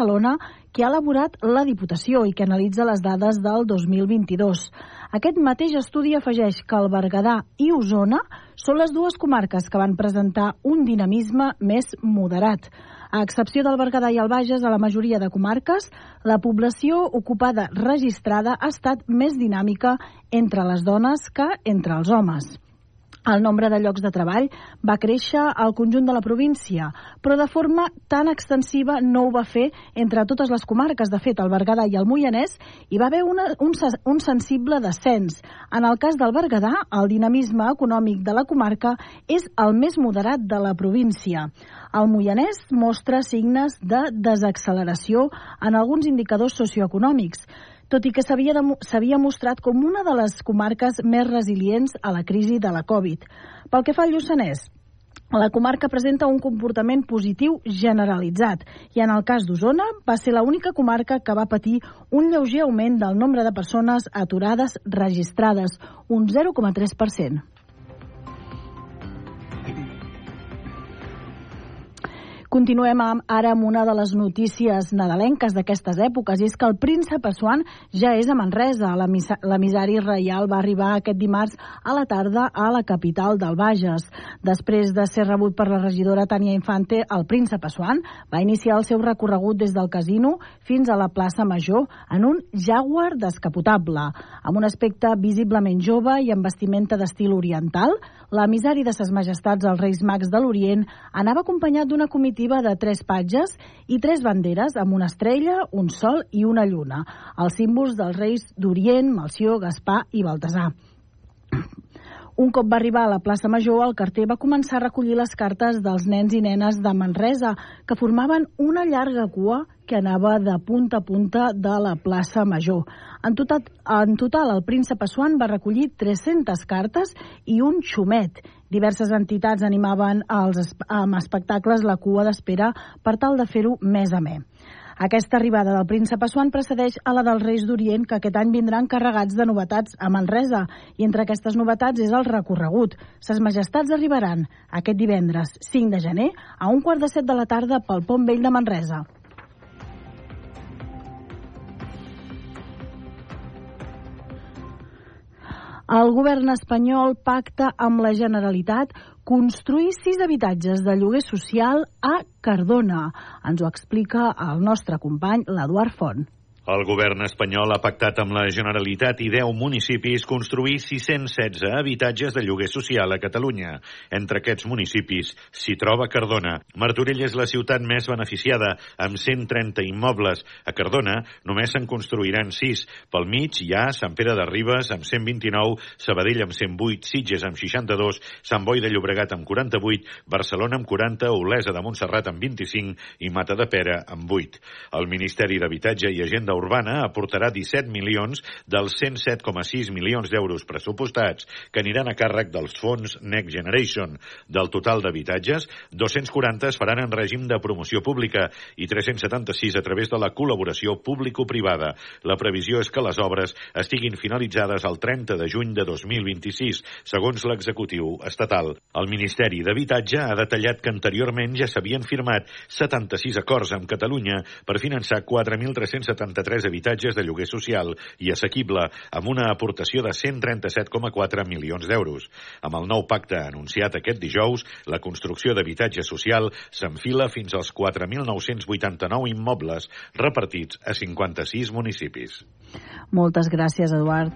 Barcelona que ha elaborat la Diputació i que analitza les dades del 2022. Aquest mateix estudi afegeix que el Berguedà i Osona són les dues comarques que van presentar un dinamisme més moderat. A excepció del Berguedà i el Bages, a la majoria de comarques, la població ocupada registrada ha estat més dinàmica entre les dones que entre els homes. El nombre de llocs de treball va créixer al conjunt de la província, però de forma tan extensiva no ho va fer entre totes les comarques. De fet, al Berguedà i al Moianès hi va haver una, un, un sensible descens. En el cas del Berguedà, el dinamisme econòmic de la comarca és el més moderat de la província. El Moianès mostra signes de desacceleració en alguns indicadors socioeconòmics tot i que s'havia mostrat com una de les comarques més resilients a la crisi de la Covid. Pel que fa al Lluçanès, la comarca presenta un comportament positiu generalitzat i en el cas d'Osona va ser l'única comarca que va patir un lleuger augment del nombre de persones aturades registrades, un 0,3%. Continuem amb, ara amb una de les notícies nadalenques d'aquestes èpoques, i és que el príncep Assuan ja és a Manresa. L'emissari reial va arribar aquest dimarts a la tarda a la capital del Bages. Després de ser rebut per la regidora Tania Infante, el príncep Assuan va iniciar el seu recorregut des del casino fins a la plaça Major en un Jaguar descapotable. Amb un aspecte visiblement jove i amb vestimenta d'estil oriental, l'emissari de ses majestats els Reis Mags de l'Orient anava acompanyat d'una comitiva de tres patges i tres banderes amb una estrella, un sol i una lluna, els símbols dels Reis d'Orient, Malció, Gaspar i Baltasar. Un cop va arribar a la plaça Major, el carter va començar a recollir les cartes dels nens i nenes de Manresa, que formaven una llarga cua que anava de punta a punta de la plaça Major. En total, en total el príncep Assuan va recollir 300 cartes i un xumet. Diverses entitats animaven els, amb espectacles la cua d'espera per tal de fer-ho més a més. Aquesta arribada del príncep Assuan precedeix a la dels Reis d'Orient, que aquest any vindran carregats de novetats a Manresa. I entre aquestes novetats és el recorregut. Ses majestats arribaran aquest divendres 5 de gener a un quart de set de la tarda pel Pont Vell de Manresa. El govern espanyol pacta amb la Generalitat construir sis habitatges de lloguer social a Cardona. Ens ho explica el nostre company, l'Eduard Font. El govern espanyol ha pactat amb la Generalitat i 10 municipis construir 616 habitatges de lloguer social a Catalunya. Entre aquests municipis s'hi troba Cardona. Martorell és la ciutat més beneficiada, amb 130 immobles. A Cardona només se'n construiran 6. Pel mig hi ha Sant Pere de Ribes amb 129, Sabadell amb 108, Sitges amb 62, Sant Boi de Llobregat amb 48, Barcelona amb 40, Olesa de Montserrat amb 25 i Mata de Pera amb 8. El Ministeri d'Habitatge i Agenda Urbana aportarà 17 milions dels 107,6 milions d'euros pressupostats que aniran a càrrec dels fons Next Generation. Del total d'habitatges, 240 es faran en règim de promoció pública i 376 a través de la col·laboració público-privada. La previsió és que les obres estiguin finalitzades el 30 de juny de 2026, segons l'executiu estatal. El Ministeri d'Habitatge ha detallat que anteriorment ja s'havien firmat 76 acords amb Catalunya per finançar 4.373 33 habitatges de lloguer social i assequible amb una aportació de 137,4 milions d'euros. Amb el nou pacte anunciat aquest dijous, la construcció d'habitatge social s'enfila fins als 4.989 immobles repartits a 56 municipis. Moltes gràcies, Eduard.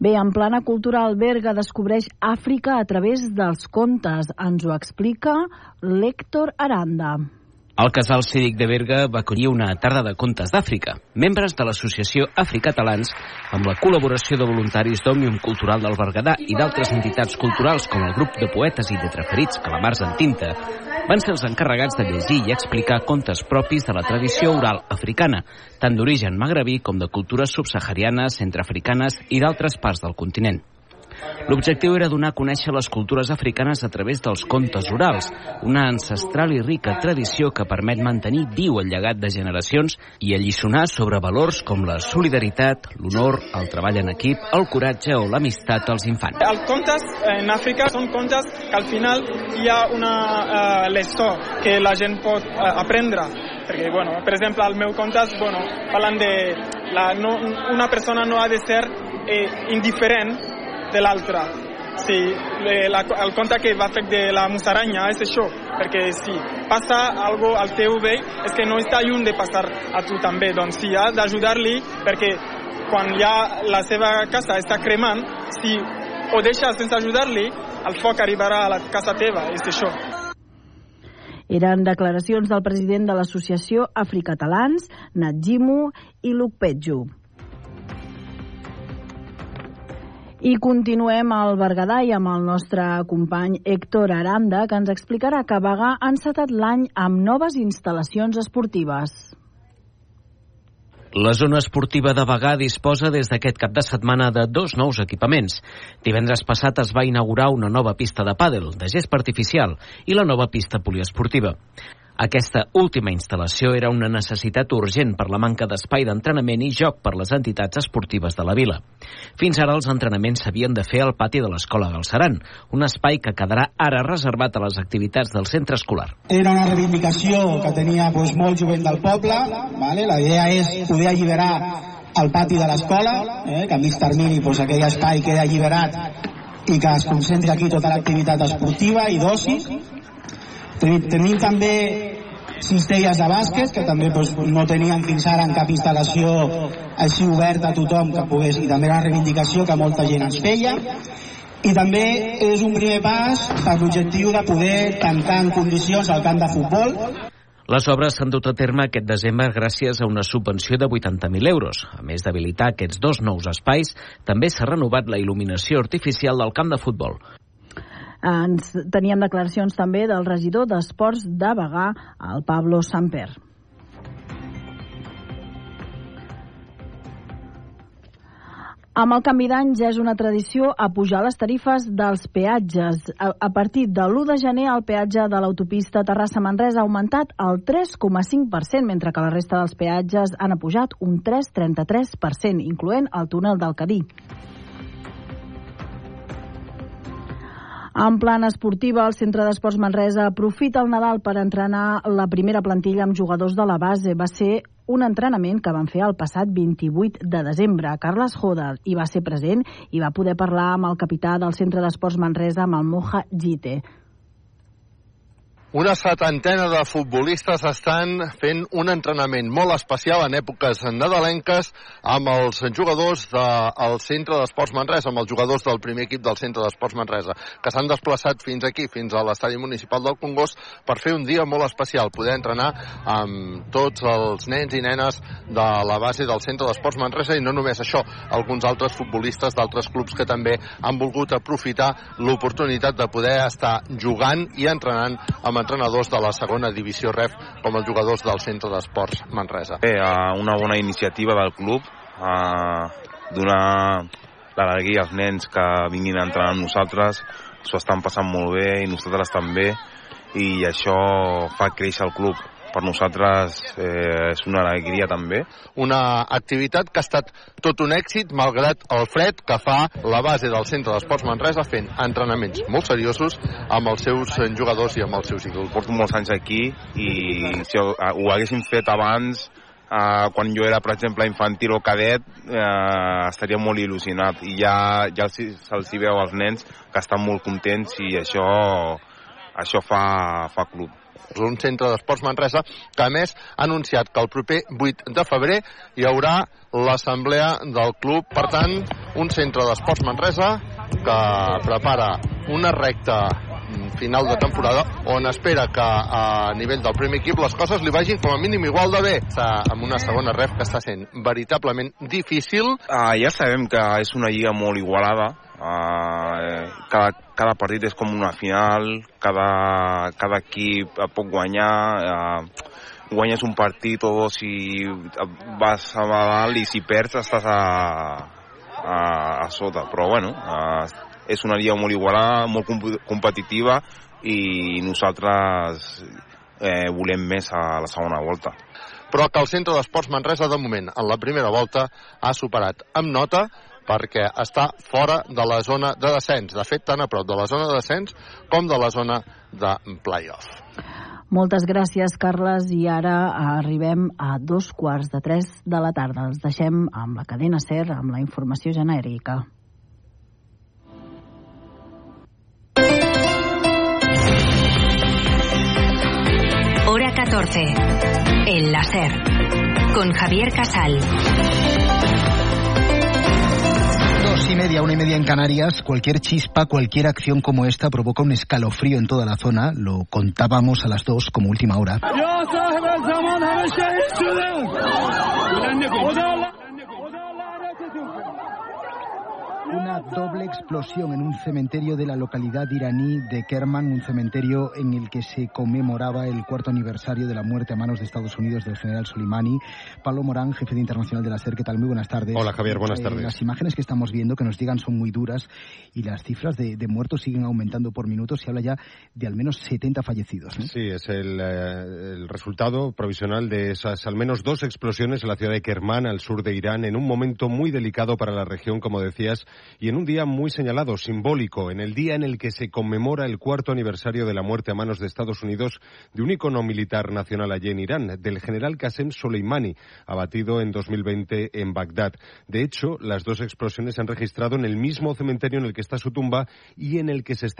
Bé, en plana cultural, Berga descobreix Àfrica a través dels contes. Ens ho explica l'Héctor Aranda. El casal cívic de Berga va acollir una tarda de contes d'Àfrica. Membres de l'associació Africatalans, amb la col·laboració de voluntaris d'Òmnium Cultural del Berguedà i d'altres entitats culturals com el grup de poetes i de preferits Calamars en Tinta, van ser els encarregats de llegir i explicar contes propis de la tradició oral africana, tant d'origen magrebí com de cultures subsaharianes, centreafricanes i d'altres parts del continent. L'objectiu era donar a conèixer les cultures africanes a través dels contes orals, una ancestral i rica tradició que permet mantenir viu el llegat de generacions i alliçonar sobre valors com la solidaritat, l'honor, el treball en equip, el coratge o l'amistat als infants. Els contes en Àfrica són contes que al final hi ha una uh, leçó que la gent pot uh, aprendre perquè, bueno, per exemple, al meu contes bueno, parlen de la, no, una persona no ha de ser eh, indiferent de l'altra. Sí, la, el conte que va fer de la musaranya és això, perquè si passa algo al teu vell és que no està lluny de passar a tu també, doncs sí, has d'ajudar-li perquè quan ja la seva casa està cremant, si ho deixes sense ajudar-li, el foc arribarà a la casa teva, és això. Eren declaracions del president de l'associació Africatalans, Nadjimu i Lukpetju. I continuem al Berguedà i amb el nostre company Héctor Aranda, que ens explicarà que Bagà ha encetat l'any amb noves instal·lacions esportives. La zona esportiva de Bagà disposa des d'aquest cap de setmana de dos nous equipaments. Divendres passat es va inaugurar una nova pista de pàdel, de gest artificial, i la nova pista poliesportiva. Aquesta última instal·lació era una necessitat urgent per la manca d'espai d'entrenament i joc per les entitats esportives de la vila. Fins ara els entrenaments s'havien de fer al pati de l'Escola Galceran, un espai que quedarà ara reservat a les activitats del centre escolar. Era una reivindicació que tenia doncs, molt jovent del poble, vale? la idea és poder alliberar el pati de l'escola, eh? que a mig termini doncs, aquell espai queda alliberat i que es concentri aquí tota l'activitat esportiva i d'oci. Tenim, tenim també cistelles de bàsquet que també doncs, no tenien fins ara en cap instal·lació així oberta a tothom que pogués i també la reivindicació que molta gent ens feia i també és un primer pas per l'objectiu de poder tancar en condicions el camp de futbol les obres s'han dut a terme aquest desembre gràcies a una subvenció de 80.000 euros. A més d'habilitar aquests dos nous espais, també s'ha renovat la il·luminació artificial del camp de futbol. Ens teníem declaracions també del regidor d'Esports de Bagà, el Pablo Samper. Amb el canvi d'any ja és una tradició a pujar les tarifes dels peatges. A, a partir de l'1 de gener el peatge de l'autopista Terrassa-Manresa ha augmentat el 3,5%, mentre que la resta dels peatges han pujat un 3,33%, incloent el túnel del Cadí. En plan esportiva, el Centre d'Esports Manresa aprofita el Nadal per entrenar la primera plantilla amb jugadors de la base. Va ser un entrenament que van fer el passat 28 de desembre. Carles Joda hi va ser present i va poder parlar amb el capità del Centre d'Esports Manresa, amb el Moja Gite. Una setantena de futbolistes estan fent un entrenament molt especial en èpoques nadalenques amb els jugadors del Centre d'Esports Manresa, amb els jugadors del primer equip del Centre d'Esports Manresa, que s'han desplaçat fins aquí, fins a l'estadi municipal del Congost, per fer un dia molt especial, poder entrenar amb tots els nens i nenes de la base del Centre d'Esports Manresa i no només això, alguns altres futbolistes d'altres clubs que també han volgut aprofitar l'oportunitat de poder estar jugant i entrenant amb entrenadors de la segona divisió REF com els jugadors del Centre d'Esports Manresa. Bé, una bona iniciativa del club, donar l'alegria als nens que vinguin a entrenar amb nosaltres, s'ho estan passant molt bé i nosaltres també, i això fa créixer el club per nosaltres eh, és una alegria també. Una activitat que ha estat tot un èxit malgrat el fred que fa la base del Centre d'Esports Manresa fent entrenaments molt seriosos amb els seus jugadors i amb els seus ídols. Porto molts anys aquí i si ho, ho haguéssim fet abans Uh, quan jo era, per exemple, infantil o cadet, uh, estaria molt il·lusionat. I ja, ja se'ls veu als nens que estan molt contents i això, això fa, fa club un centre d'esports Manresa, que a més ha anunciat que el proper 8 de febrer hi haurà l'assemblea del club. Per tant, un centre d'esports Manresa que prepara una recta final de temporada on espera que a nivell del primer equip les coses li vagin com a mínim igual de bé. Amb una segona ref que està sent veritablement difícil. Uh, ja sabem que és una lliga molt igualada, Uh, cada, cada partit és com una final, cada, cada equip pot guanyar, uh, guanyes un partit o dos i vas a dalt i si perds estàs a, a, a sota, però bueno, uh, és una lliga molt igualada, molt competitiva i nosaltres eh, volem més a la segona volta. Però que el Centre d'Esports Manresa, de moment, en la primera volta, ha superat amb nota perquè està fora de la zona de descens. De fet, tan a prop de la zona de descens com de la zona de playoff. Moltes gràcies, Carles, i ara arribem a dos quarts de tres de la tarda. Els deixem amb la cadena SER, amb la informació genèrica. Hora 14. El láser. Con Javier Casal. Una y media en Canarias. Cualquier chispa, cualquier acción como esta provoca un escalofrío en toda la zona. Lo contábamos a las dos como última hora. Una doble explosión en un cementerio de la localidad iraní de Kerman, un cementerio en el que se conmemoraba el cuarto aniversario de la muerte a manos de Estados Unidos del general Soleimani. Pablo Morán, jefe de Internacional de la SER, ¿qué tal? Muy buenas tardes. Hola Javier, buenas Eh, tardes. las imágenes que estamos viendo, que nos llegan, son muy duras y las cifras de, de muertos siguen aumentando por minutos. Se habla ya de al menos 70 fallecidos. ¿no? Sí, es el, eh, el resultado provisional de esas al menos dos explosiones en la ciudad de Kerman, al sur de Irán, en un momento muy delicado para la región, como decías, y en un día muy señalado, simbólico, en el día en el que se conmemora el cuarto aniversario de la muerte a manos de Estados Unidos de un icono militar nacional allí en Irán, del general Qasem Soleimani, abatido en 2020 en Bagdad. De hecho, las dos explosiones se han registrado en el mismo cementerio en el que está su tumba y en el que se estaba